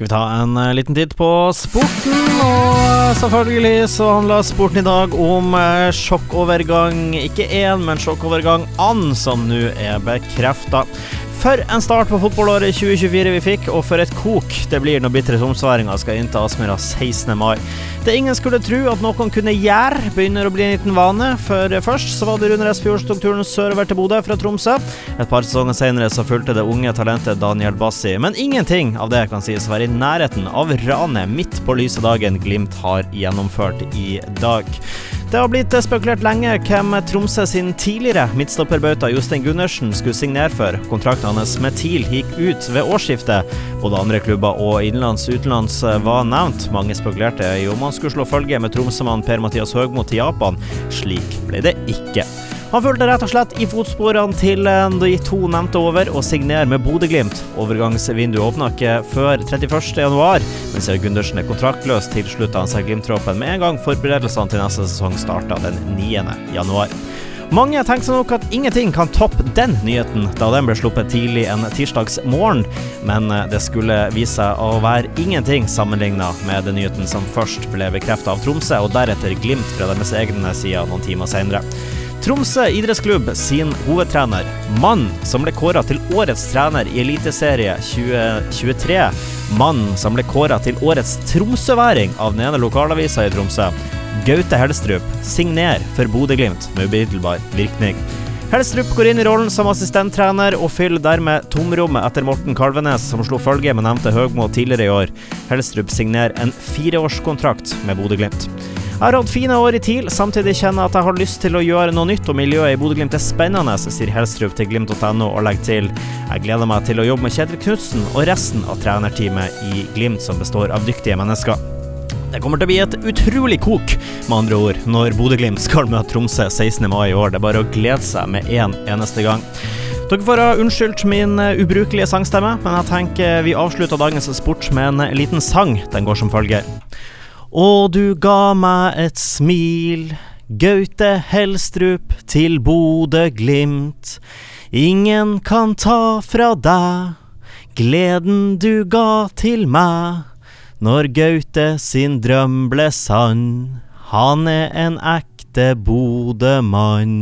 Skal vi ta en uh, liten titt på sporten? Og selvfølgelig så handler sporten i dag om uh, sjokkovergang. Ikke én, men sjokkovergang and, som nå er bekrefta. For en start på fotballåret 2024 vi fikk, og for et kok det blir når bitre tromsværinger skal innta Aspmyra 16. mai. Det ingen skulle tro at noen kunne gjøre, begynner å bli en liten vane. For først så var det Rune Espejord tok turen sørover til Bodø fra Tromsø. Et par sesonger senere så fulgte det unge talentet Daniel Bassi. Men ingenting av det kan sies å være i nærheten av ranet midt på lyse dagen Glimt har gjennomført i dag. Det har blitt spekulert lenge hvem Tromsø sin tidligere midtstopperbauta Jostein Gundersen skulle signere for. Kontrakten hans med TIL gikk ut ved årsskiftet. Både andre klubber og innenlands utenlands var nevnt. Mange spekulerte i om han skulle slå følge med Tromsø-mannen Per-Mathias Høgmo til Japan. Slik ble det ikke. Han fulgte rett og slett i fotsporene til de to nevnte over, og signerer med Bodø-Glimt. Overgangsvinduet åpna ikke før 31.1, men siden Gundersen er kontraktløs, tilslutta han seg Glimt-troppen med en gang forberedelsene til neste sesong starta den 9.1. Mange tenker seg nok at ingenting kan toppe den nyheten, da den ble sluppet tidlig en tirsdagsmorgen, men det skulle vise seg å være ingenting sammenligna med den nyheten som først ble bekrefta av Tromsø, og deretter Glimt fra deres egne sider noen timer seinere. Tromsø idrettsklubb sin hovedtrener, mann som ble kåra til årets trener i Eliteserie 2023, mann som ble kåra til årets tromsøværing av den ene lokalavisa i Tromsø, Gaute Helstrup, signer for Bodø-Glimt med umiddelbar virkning. Helstrup går inn i rollen som assistenttrener og fyller dermed tomrommet etter Morten Kalvenes, som slo følge med nevnte Høgmo tidligere i år. Helstrup signerer en fireårskontrakt med Bodø-Glimt. Jeg har hatt fine år i TIL, samtidig kjenner jeg at jeg har lyst til å gjøre noe nytt, og miljøet i Bodø-Glimt er spennende, sier Helstrup til glimt.no, og legger til jeg gleder meg til å jobbe med Kjetil Knutsen og resten av trenerteamet i Glimt, som består av dyktige mennesker. Det kommer til å bli et utrolig kok, med andre ord, når Bodø-Glimt skal møte Tromsø 16. mai i år. Det er bare å glede seg med én en eneste gang. Dere får ha unnskyldt min ubrukelige sangstemme, men jeg tenker vi avslutter dagens sport med en liten sang. Den går som følger. Og du ga meg et smil, Gaute Helstrup til Bodø-Glimt. Ingen kan ta fra deg gleden du ga til meg. Når Gaute sin drøm ble sann, han er en ekte Bodø-mann.